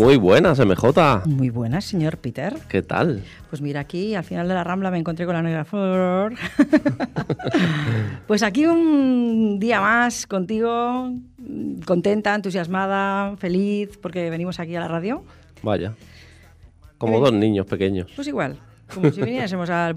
Muy buenas, MJ. Muy buenas, señor Peter. ¿Qué tal? Pues mira, aquí al final de la Rambla me encontré con la negra flor. pues aquí un día más contigo, contenta, entusiasmada, feliz, porque venimos aquí a la radio. Vaya. Como dos niños pequeños. Pues igual, como si viniésemos al,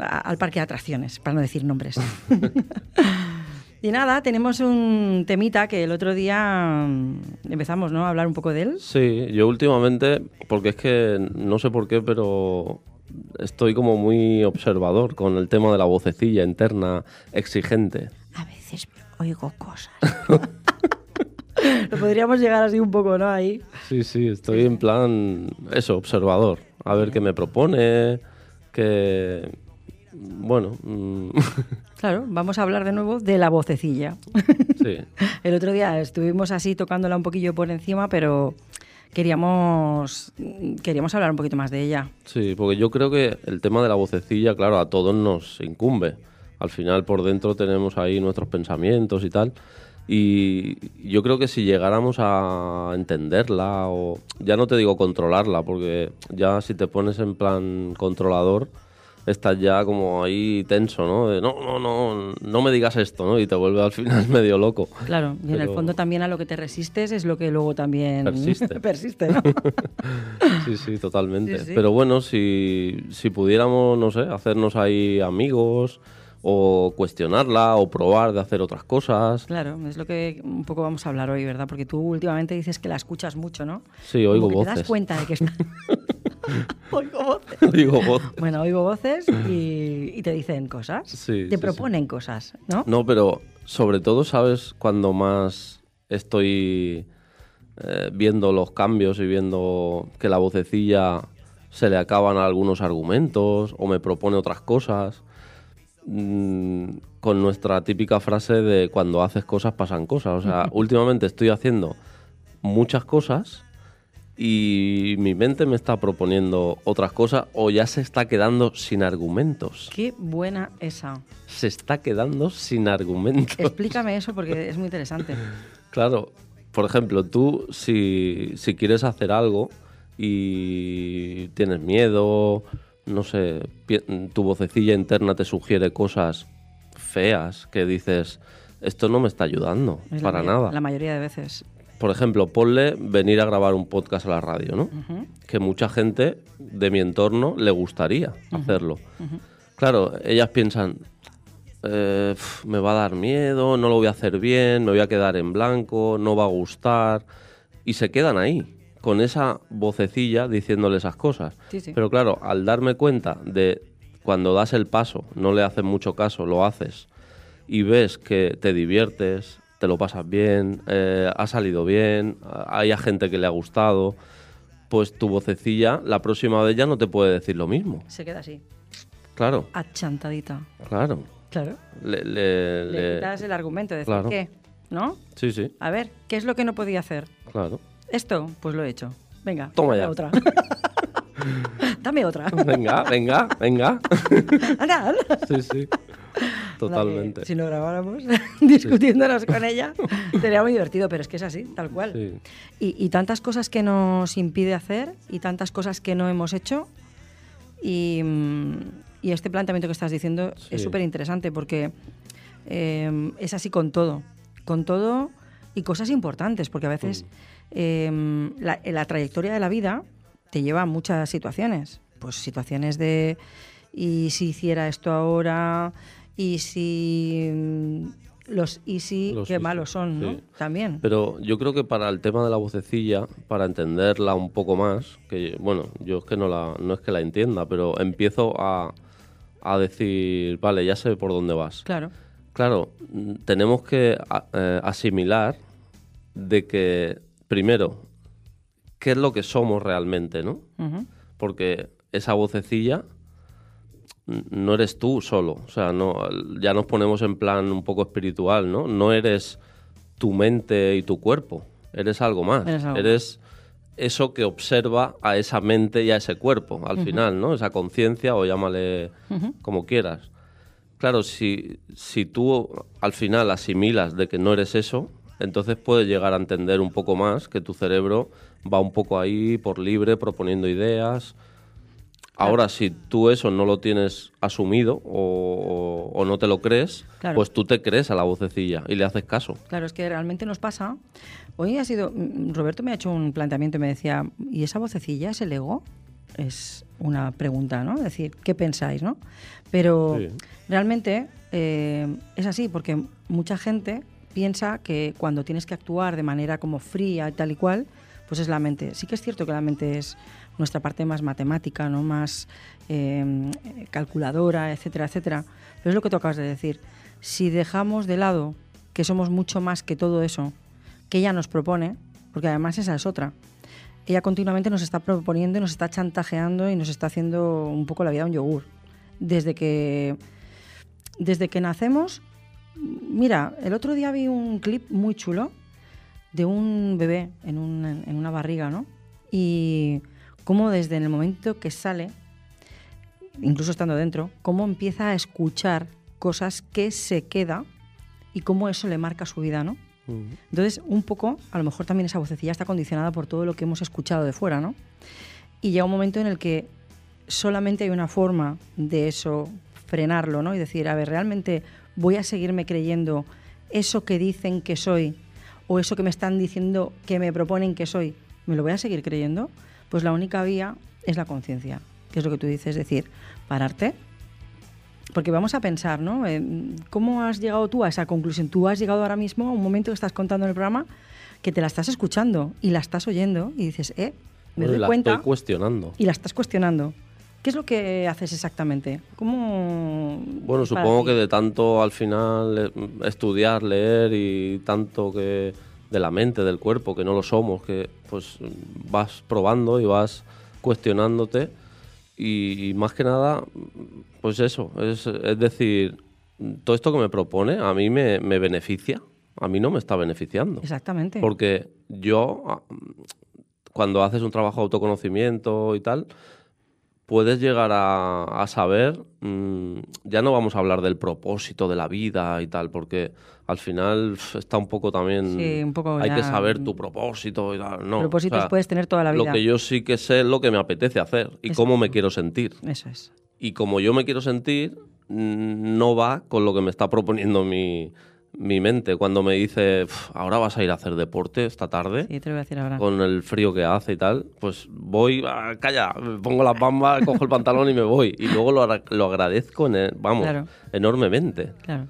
al parque de atracciones, para no decir nombres. y nada, tenemos un temita que el otro día mm, empezamos ¿no? a hablar un poco de él. Sí, yo últimamente, porque es que no sé por qué, pero estoy como muy observador con el tema de la vocecilla interna exigente. A veces oigo cosas. Lo podríamos llegar así un poco, ¿no? Ahí. Sí, sí, estoy en plan, eso, observador. A ver qué me propone, que... Bueno, mm, Claro, vamos a hablar de nuevo de la vocecilla. sí. El otro día estuvimos así tocándola un poquillo por encima, pero queríamos, queríamos hablar un poquito más de ella. Sí, porque yo creo que el tema de la vocecilla, claro, a todos nos incumbe. Al final por dentro tenemos ahí nuestros pensamientos y tal. Y yo creo que si llegáramos a entenderla o ya no te digo controlarla, porque ya si te pones en plan controlador estás ya como ahí tenso, ¿no? De, no, no, no, no me digas esto, ¿no? Y te vuelve al final medio loco. Claro, y en el fondo también a lo que te resistes es lo que luego también Persiste. persiste, ¿no? Sí, sí, totalmente. Sí, sí. Pero bueno, si, si pudiéramos, no sé, hacernos ahí amigos o cuestionarla o probar de hacer otras cosas. Claro, es lo que un poco vamos a hablar hoy, ¿verdad? Porque tú últimamente dices que la escuchas mucho, ¿no? Sí, oigo Como que te das voces. cuenta de que está... oigo voces. Bueno, oigo voces y, y te dicen cosas. Sí, te sí, proponen cosas, ¿no? No, pero sobre todo, ¿sabes? Cuando más estoy eh, viendo los cambios y viendo que la vocecilla se le acaban algunos argumentos o me propone otras cosas. mm, con nuestra típica frase de cuando haces cosas pasan cosas. O sea, últimamente estoy haciendo muchas cosas y mi mente me está proponiendo otras cosas o ya se está quedando sin argumentos. Qué buena esa. Se está quedando sin argumentos. Explícame eso porque es muy interesante. Claro, por ejemplo, tú si, si quieres hacer algo y tienes miedo, no sé, tu vocecilla interna te sugiere cosas feas que dices, esto no me está ayudando Es para nada. La mayoría de veces. Por ejemplo, ponle venir a grabar un podcast a la radio, ¿no? Que mucha gente de mi entorno le gustaría hacerlo. Claro, ellas piensan, eh, "Pf, me va a dar miedo, no lo voy a hacer bien, me voy a quedar en blanco, no va a gustar. Y se quedan ahí, con esa vocecilla diciéndole esas cosas. Sí, sí. Pero claro, al darme cuenta de cuando das el paso, no le haces mucho caso, lo haces, y ves que te diviertes, te lo pasas bien, eh, ha salido bien, hay a gente que le ha gustado, pues tu vocecilla la próxima vez ya no te puede decir lo mismo. Se queda así, Claro, achantadita. claro. Claro. Le, le- Le le- quitas el argumento de decir claro. qué, ¿no? Sí, sí, A ver, ¿qué es lo que no podía hacer? claro. Esto, pues lo he hecho. Venga, Toma ya. otra. dame otra. Venga, venga, venga. Anda, anda. Sí, sí. Totalmente. Que Si no grabáramos discutiéndonos con ella, sería muy divertido, pero es que es así, tal cual. Sí. Y, y tantas cosas que nos impide hacer y tantas cosas que no hemos hecho. Y, mm, y este planteamiento que estás diciendo es súper interesante porque eh, es así con todo. Con todo y cosas importantes, porque a veces eh, la, la trayectoria de la vida te lleva a muchas situaciones. Pues situaciones de, ¿y si hiciera esto ahora? ¿Y si mm, los easy, Los qué easy, malos son, ¿no? sí. También. Pero yo creo que para el tema de la vocecilla, para entenderla un poco más, que bueno, yo es que no la, no es que la entienda, pero empiezo a, a decir, vale, ya sé por dónde vas. Claro. Claro, tenemos que eh, asimilar de que, primero, qué es lo que somos realmente, ¿no? Porque esa vocecilla no eres tú solo, o sea, no, ya nos ponemos en plan un poco espiritual, ¿no? No eres tu mente y tu cuerpo, eres algo más, Eres algo eres eso que observa a esa mente y a ese cuerpo, al final, ¿no? Esa conciencia o llámale como quieras. Claro, si, si tú al final asimilas de que no eres eso, entonces puedes llegar a entender un poco más que tu cerebro va un poco ahí por libre, proponiendo ideas. Ahora, si tú eso no lo tienes asumido o, no te lo crees, Claro. pues tú te crees a la vocecilla y le haces caso. Claro, es que realmente nos pasa. Hoy ha sido. mm, Roberto me ha hecho un planteamiento y me decía, ¿y esa vocecilla es el ego? Es una pregunta, ¿no? Es decir, ¿qué pensáis, no? Pero Sí. realmente eh, es así, porque mucha gente piensa que cuando tienes que actuar de manera como fría y tal y cual, pues es la mente. Sí que es cierto que la mente es nuestra parte más matemática, ¿no? Más eh, calculadora, etcétera, etcétera. Pero es lo que tú acabas de decir. Si dejamos de lado que somos mucho más que todo eso que ella nos propone, porque además esa es otra. Ella continuamente nos está proponiendo y nos está chantajeando y nos está haciendo un poco la vida un yogur. Desde que, desde que nacemos, mira, el otro día vi un clip muy chulo de un bebé en, en una barriga, ¿no? Y cómo desde el momento que sale, incluso estando dentro, cómo empieza a escuchar cosas que se queda y cómo eso le marca su vida, ¿no? Entonces, un poco, a lo mejor también esa vocecilla está condicionada por todo lo que hemos escuchado de fuera, ¿no? Y llega un momento en el que solamente hay una forma de eso frenarlo, ¿no? Y decir, a ver, realmente voy a seguirme creyendo eso que dicen que soy o eso que me están diciendo que me proponen que soy, ¿me lo voy a seguir creyendo? Pues la única vía es la conciencia, que es lo que tú dices, es decir, pararte, porque vamos a pensar, ¿no? Eh, ¿Cómo has llegado tú a esa conclusión? Tú has llegado ahora mismo a un momento que estás contando en el programa que te la estás escuchando y la estás oyendo y dices, eh, me Bueno, y doy la cuenta estoy cuestionando. y la estás cuestionando. ¿Qué es lo que haces exactamente? ¿Cómo...? Bueno, supongo ti? que de tanto al final eh, estudiar, leer y tanto que de la mente, del cuerpo, que no lo somos, que pues vas probando y vas cuestionándote y, y más que nada, pues eso, es, es decir, todo esto que me propone a mí me, me beneficia, a mí no me está beneficiando. Exactamente. Porque yo, ah, cuando haces un trabajo de autoconocimiento y tal, puedes llegar a, a saber, mm, ya no vamos a hablar del propósito de la vida y tal, porque al final está un poco también... Sí, un poco hay ya- que saber tu propósito y tal. No, Propósitos o sea, puedes tener toda la vida. Lo que yo sí que sé es lo que me apetece hacer y cómo me quiero sentir. Eso es. Y como yo me quiero sentir, mm, no va con lo que me está proponiendo mi, mi mente. Cuando me dice, "Uf, ahora vas a ir a hacer deporte esta tarde, Sí, te lo voy a decir ahora. con el frío que hace y tal, pues voy, ah, calla, me pongo las bambas, cojo el pantalón y me voy. Y luego lo, lo agradezco, en- vamos, Claro. enormemente. Claro.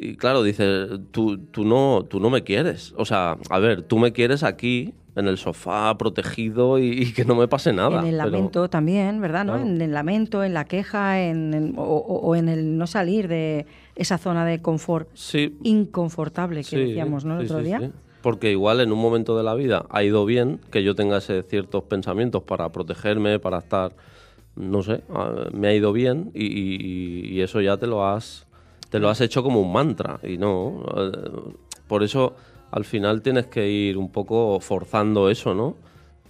Y claro, dices, tú, tú, no, tú no me quieres. O sea, a ver, tú me quieres aquí, en el sofá, protegido y, y que no me pase nada. en el pero- lamento también, ¿verdad? ¿no? En el lamento, en la queja, en, en- o, o- o en el no salir de esa zona de confort Sí, inconfortable que Sí, decíamos, ¿no? El sí, otro día. Porque igual en un momento de la vida ha ido bien que yo tenga ese ciertos pensamientos para protegerme, para estar, no sé, ah, me ha ido bien y, y- y eso ya te lo has te lo has hecho como un mantra y no. eh, Por eso al final tienes que ir un poco forzando eso, ¿no?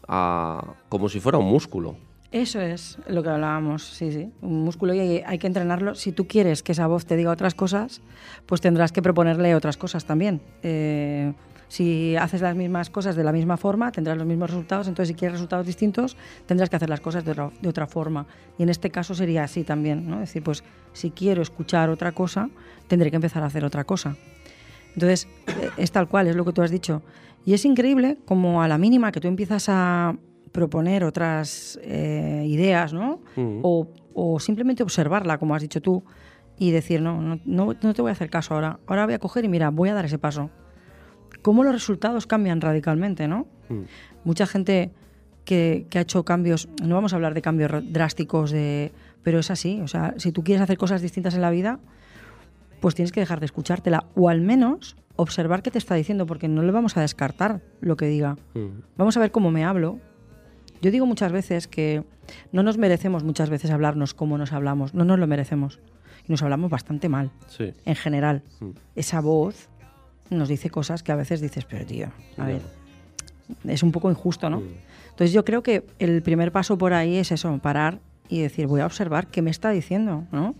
A, como si fuera un músculo. Eso es lo que hablábamos, sí, sí. Un músculo y hay, que entrenarlo. Si tú quieres que esa voz te diga otras cosas, pues tendrás que proponerle otras cosas también. Eh, si haces las mismas cosas de la misma forma, tendrás los mismos resultados. Entonces, si quieres resultados distintos, tendrás que hacer las cosas de otra, de otra forma. Y en este caso sería así también, ¿no? Es decir, pues si quiero escuchar otra cosa, tendré que empezar a hacer otra cosa. Entonces, eh, es tal cual, es lo que tú has dicho. Y es increíble como a la mínima que tú empiezas a proponer otras eh, ideas, ¿no? Mm. O, o simplemente observarla, como has dicho tú, y decir, no, no, no, no te voy a hacer caso ahora. Ahora voy a coger y mira, voy a dar ese paso. Cómo los resultados cambian radicalmente, ¿no? Mm. Mucha gente que, que ha hecho cambios, no vamos a hablar de cambios drásticos, de, pero es así. O sea, si tú quieres hacer cosas distintas en la vida, pues tienes que dejar de escuchártela. O al menos observar qué te está diciendo, porque no le vamos a descartar lo que diga. Mm. Vamos a ver cómo me hablo. Yo digo muchas veces que no nos merecemos muchas veces hablarnos como nos hablamos. No nos lo merecemos. Nos hablamos bastante mal, Sí. en general. Mm. Esa voz nos dice cosas que a veces dices, pero tío, a ver, es un poco injusto, ¿no? Mm. Entonces yo creo que el primer paso por ahí es eso, parar y decir, voy a observar qué me está diciendo, ¿no?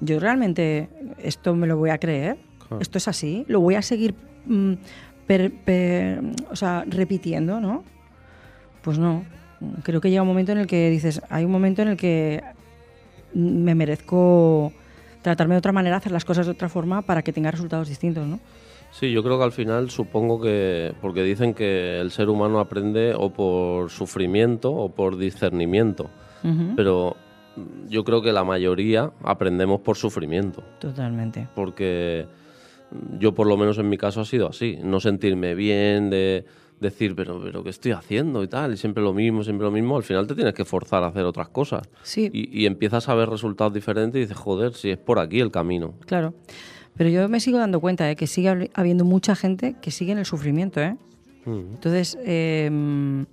Yo realmente esto me lo voy a creer, Claro. esto es así, lo voy a seguir mm, per- per- o sea, repitiendo, ¿no? Pues no. Creo que llega un momento en el que dices, hay un momento en el que me merezco tratarme de otra manera, hacer las cosas de otra forma para que tenga resultados distintos, ¿no? Sí, yo creo que al final supongo que, porque dicen que el ser humano aprende o por sufrimiento o por discernimiento, pero yo creo que la mayoría aprendemos por sufrimiento, Totalmente. porque yo por lo menos en mi caso ha sido así, no sentirme bien, de decir, pero, pero ¿qué estoy haciendo y tal? Y siempre lo mismo, siempre lo mismo, al final te tienes que forzar a hacer otras cosas. Sí. Y, y empiezas a ver resultados diferentes y dices, joder, si es por aquí el camino. Claro. Pero yo me sigo dando cuenta de que sigue habiendo mucha gente que sigue en el sufrimiento, ¿eh? Mm. Entonces, eh,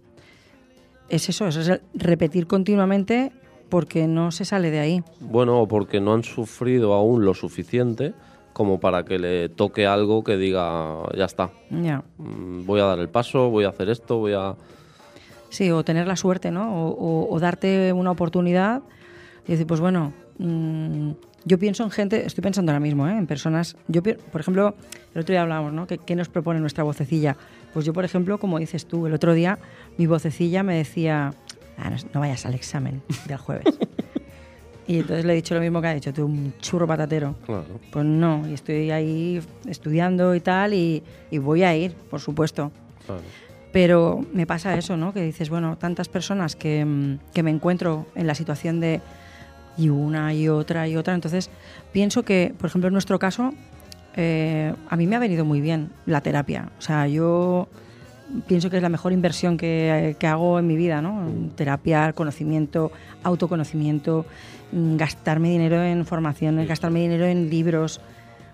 es eso, eso es el repetir continuamente porque no se sale de ahí. Bueno, o porque no han sufrido aún lo suficiente como para que le toque algo que diga, ya está, Ya. mm, voy a dar el paso, voy a hacer esto, voy a... Sí, o tener la suerte, ¿no? O, o- o darte una oportunidad y decir, pues bueno, mm, yo pienso en gente, estoy pensando ahora mismo, ¿eh? en personas, yo por ejemplo, el otro día hablábamos, ¿no? ¿Qué, qué nos propone nuestra vocecilla? Pues yo, por ejemplo, como dices tú, el otro día mi vocecilla me decía, "Ah, no, no vayas al examen del jueves. y entonces le he dicho lo mismo que ha dicho, tú un churro patatero. Claro. Pues no, y estoy ahí estudiando y tal, y, y voy a ir, por supuesto. claro. Pero me pasa eso, ¿no? Que dices, bueno, tantas personas que, mm, que me encuentro en la situación de y una y otra y otra. Entonces, pienso que, por ejemplo, en nuestro caso, eh, a mí me ha venido muy bien la terapia. O sea, yo pienso que es la mejor inversión que, que hago en mi vida, ¿no? Terapia, conocimiento, autoconocimiento, mm, gastarme dinero en formaciones, gastarme dinero en libros.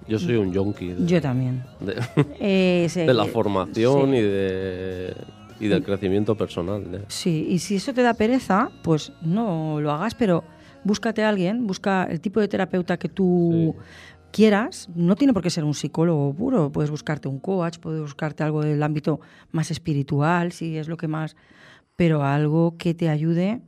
Yo soy un yonki Yo también. de- Eh, sí, de la eh, formación sí. y, de, y del crecimiento personal. de- Sí, y si eso te da pereza, pues no lo hagas, pero búscate a alguien, busca el tipo de terapeuta que tú quieras. No tiene por qué ser un psicólogo puro, puedes buscarte un coach, puedes buscarte algo del ámbito más espiritual, si es lo que más, pero algo que te ayude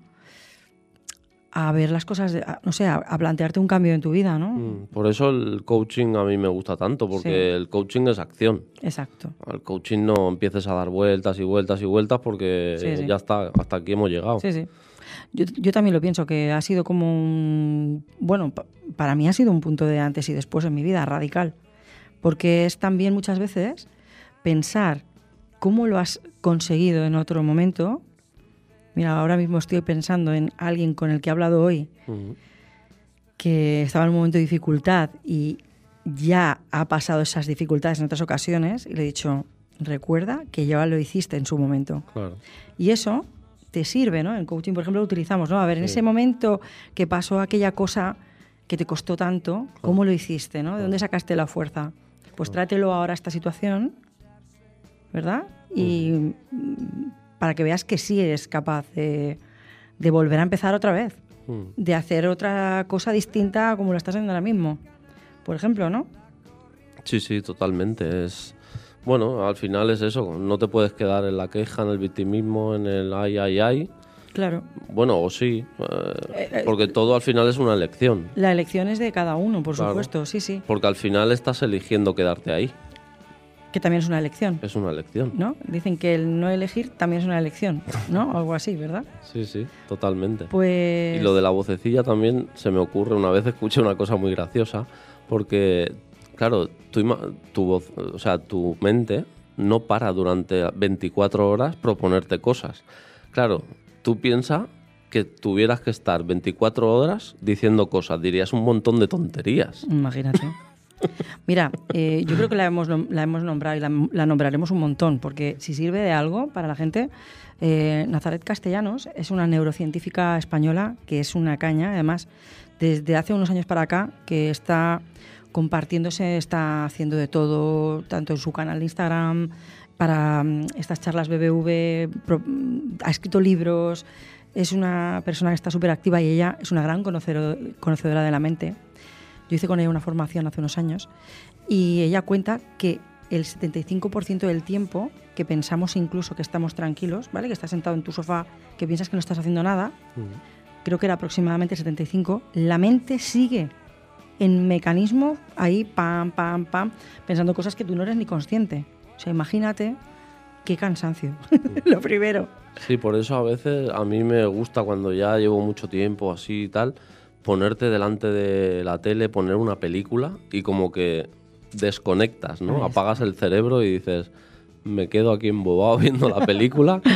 a ver las cosas, de- a- no sé, a, a plantearte un cambio en tu vida, ¿no? Mm, Por eso el coaching a mí me gusta tanto, porque Sí. el coaching es acción. Exacto. Al coaching no empieces a dar vueltas y vueltas y vueltas porque Sí, sí. ya está, hasta aquí hemos llegado. Sí, sí. Yo, yo también lo pienso, que ha sido como un... Bueno, pa- para mí ha sido un punto de antes y después en mi vida, radical. Porque es también muchas veces pensar cómo lo has conseguido en otro momento. Mira, ahora mismo estoy pensando en alguien con el que he hablado hoy, Ujú. que estaba en un momento de dificultad y ya ha pasado esas dificultades en otras ocasiones, y le he dicho, recuerda que ya lo hiciste en su momento. Claro. Y eso te sirve, ¿no? En coaching, por ejemplo, lo utilizamos, ¿no? A ver, en Sí. ese momento que pasó aquella cosa que te costó tanto, ¿cómo lo hiciste, no? ¿De dónde sacaste la fuerza? Pues trátelo ahora esta situación, ¿verdad? Y para que veas que sí eres capaz de, de volver a empezar otra vez, Mm. de hacer otra cosa distinta como lo estás haciendo ahora mismo. Por ejemplo, ¿no? Sí, sí, totalmente. Es bueno, al final es eso. No te puedes quedar en la queja, en el victimismo, en el ay, ay, ay. Claro. Bueno, o sí, eh, porque todo al final es una elección. La elección es de cada uno, por Claro. supuesto, sí, sí. Porque al final estás eligiendo quedarte ahí. Que también es una elección. Es una elección. ¿no? Dicen que el no elegir también es una elección, ¿no? Algo así, ¿verdad? Sí, sí, totalmente. Pues Y lo de la vocecilla también se me ocurre. Una vez escuché una cosa muy graciosa, porque, claro, tu, tu voz, o sea, tu mente no para durante 24 horas proponerte cosas. Claro, tú piensas que tuvieras que estar 24 horas diciendo cosas, dirías un montón de tonterías. Imagínate. Mira, eh, yo creo que la hemos, nombrado y la, nombraremos un montón, porque si sirve de algo para la gente, eh, Nazaret Castellanos es una neurocientífica española que es una caña, además, desde hace unos años para acá, que está compartiéndose, está haciendo de todo, tanto en su canal de Instagram, para mm, estas charlas BBV, mm, ha escrito libros, es una persona que está súper activa y ella es una gran conocedora de la mente. Yo hice con ella una formación hace unos años y ella cuenta que el 75% del tiempo que pensamos incluso que estamos tranquilos, ¿vale? Que estás sentado en tu sofá, que piensas que no estás haciendo nada, creo que era aproximadamente 75, la mente sigue en mecanismo ahí, pam, pam, pam, pensando cosas que tú no eres ni consciente. O sea, imagínate qué cansancio. Lo primero. Sí, por eso a veces a mí me gusta cuando ya llevo mucho tiempo así y tal, ponerte delante de la tele, poner una película y como que desconectas, ¿no? Apagas el cerebro y dices, me quedo aquí embobado viendo la película.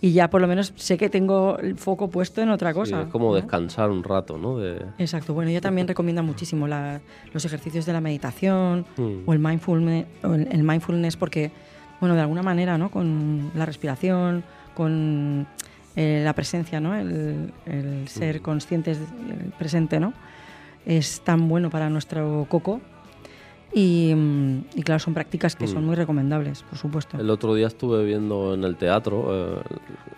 Y ya por lo menos sé que tengo el foco puesto en otra Sí, cosa. es como ¿no? descansar un rato, ¿no? De, Exacto, bueno, ella también recomienda muchísimo la- los ejercicios de la meditación Mm. o, el mindfulness, o el, el mindfulness porque, bueno, de alguna manera, ¿no? Con la respiración, con eh, la presencia, ¿no? El, el ser conscientes del presente, ¿no? Es tan bueno para nuestro coco y, mm, y claro, son prácticas que son muy recomendables, por supuesto. El otro día estuve viendo en el teatro eh,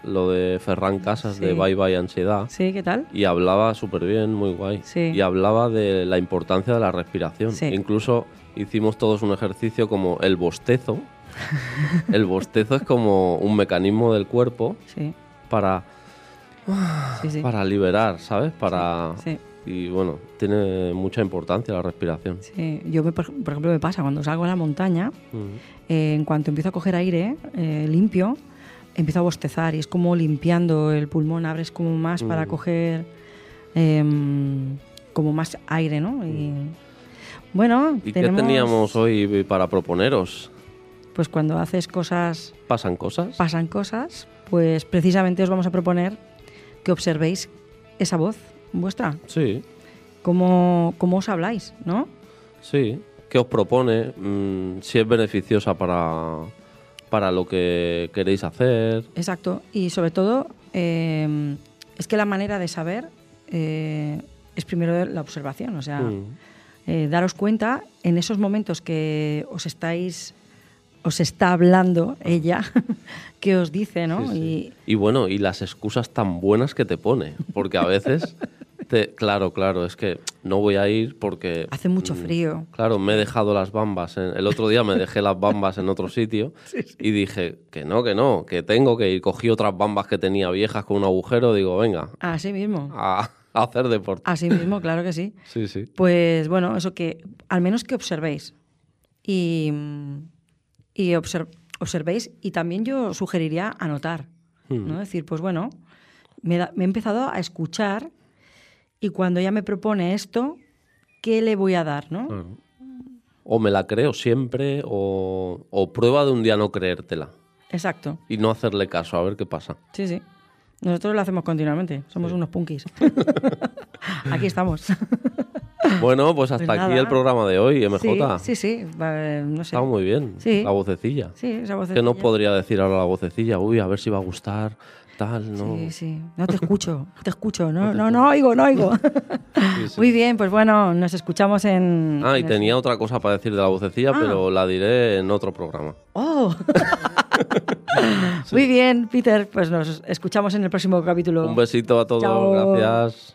lo de Ferran Casas de Sí. Bye Bye Ansiedad ¿Sí? ¿Qué tal? y hablaba súper bien, muy guay. Sí. Y hablaba de la importancia de la respiración. Sí. Incluso hicimos todos un ejercicio como el bostezo. el bostezo es como un mecanismo del cuerpo Sí, para, sí, sí. para liberar, ¿sabes? Para... Sí. Y bueno, tiene mucha importancia la respiración. Sí, yo, me- por, ejemplo, me pasa cuando salgo a la montaña, eh, en cuanto empiezo a coger aire eh, limpio, empiezo a bostezar y es como limpiando el pulmón, abres como más para coger em, como más aire, ¿no? Y bueno, ¿Y tenemos, qué teníamos hoy para proponeros? Pues cuando haces cosas, ¿Pasan cosas? pasan cosas, pues precisamente os vamos a proponer que observéis esa voz vuestra, Sí, cómo, cómo os habláis, ¿no? sí. ¿Qué os propone? Mm, si es beneficiosa para, para lo que queréis hacer. Exacto. Y sobre todo, eh, es que la manera de saber eh, es primero la observación. O sea, Mm. eh, daros cuenta en esos momentos que os estáis, os está hablando ella, que os dice, ¿no? Sí, sí. Y bueno, y las excusas tan buenas que te pone, porque a veces, te, claro, claro, es que no voy a ir porque... Hace mucho mm, frío. Claro, me he dejado las bambas. en- el otro día me dejé las bambas en otro sitio y dije que no, que no, que tengo que ir. Cogí otras bambas que tenía viejas con un agujero, digo, venga, Así mismo. a, a hacer deporte. Así mismo, claro que sí. Sí, sí. Pues bueno, eso que al menos que observéis. Y, y obser- observéis. Y también yo sugeriría anotar. Hmm. ¿no? Decir, pues bueno, me, da- me he empezado a escuchar y cuando ella me propone esto, ¿qué le voy a dar? ¿no? Claro. O me la creo siempre o, o prueba de un día no creértela Exacto. y no hacerle caso, a ver qué pasa. Sí, sí. Nosotros lo hacemos continuamente. Somos unos punkis. Aquí estamos. Bueno, pues hasta Pues aquí el programa de hoy, MJ. Sí, sí, sí. Va, no sé. Está muy bien. Sí. La vocecilla. Sí, esa voz Que no podría decir ahora la vocecilla, uy, a ver si va a gustar, tal, ¿no? Sí, sí. No te escucho, te escucho. No, no, no oigo, no oigo. Sí, sí. Muy bien, pues bueno, nos escuchamos en... Ah, y en el- tenía otra cosa para decir de la vocecilla, Ah. pero la diré en otro programa. ¡Oh! Muy bien, Peter. Pues nos escuchamos en el próximo capítulo. Un besito a todos, Chao. gracias.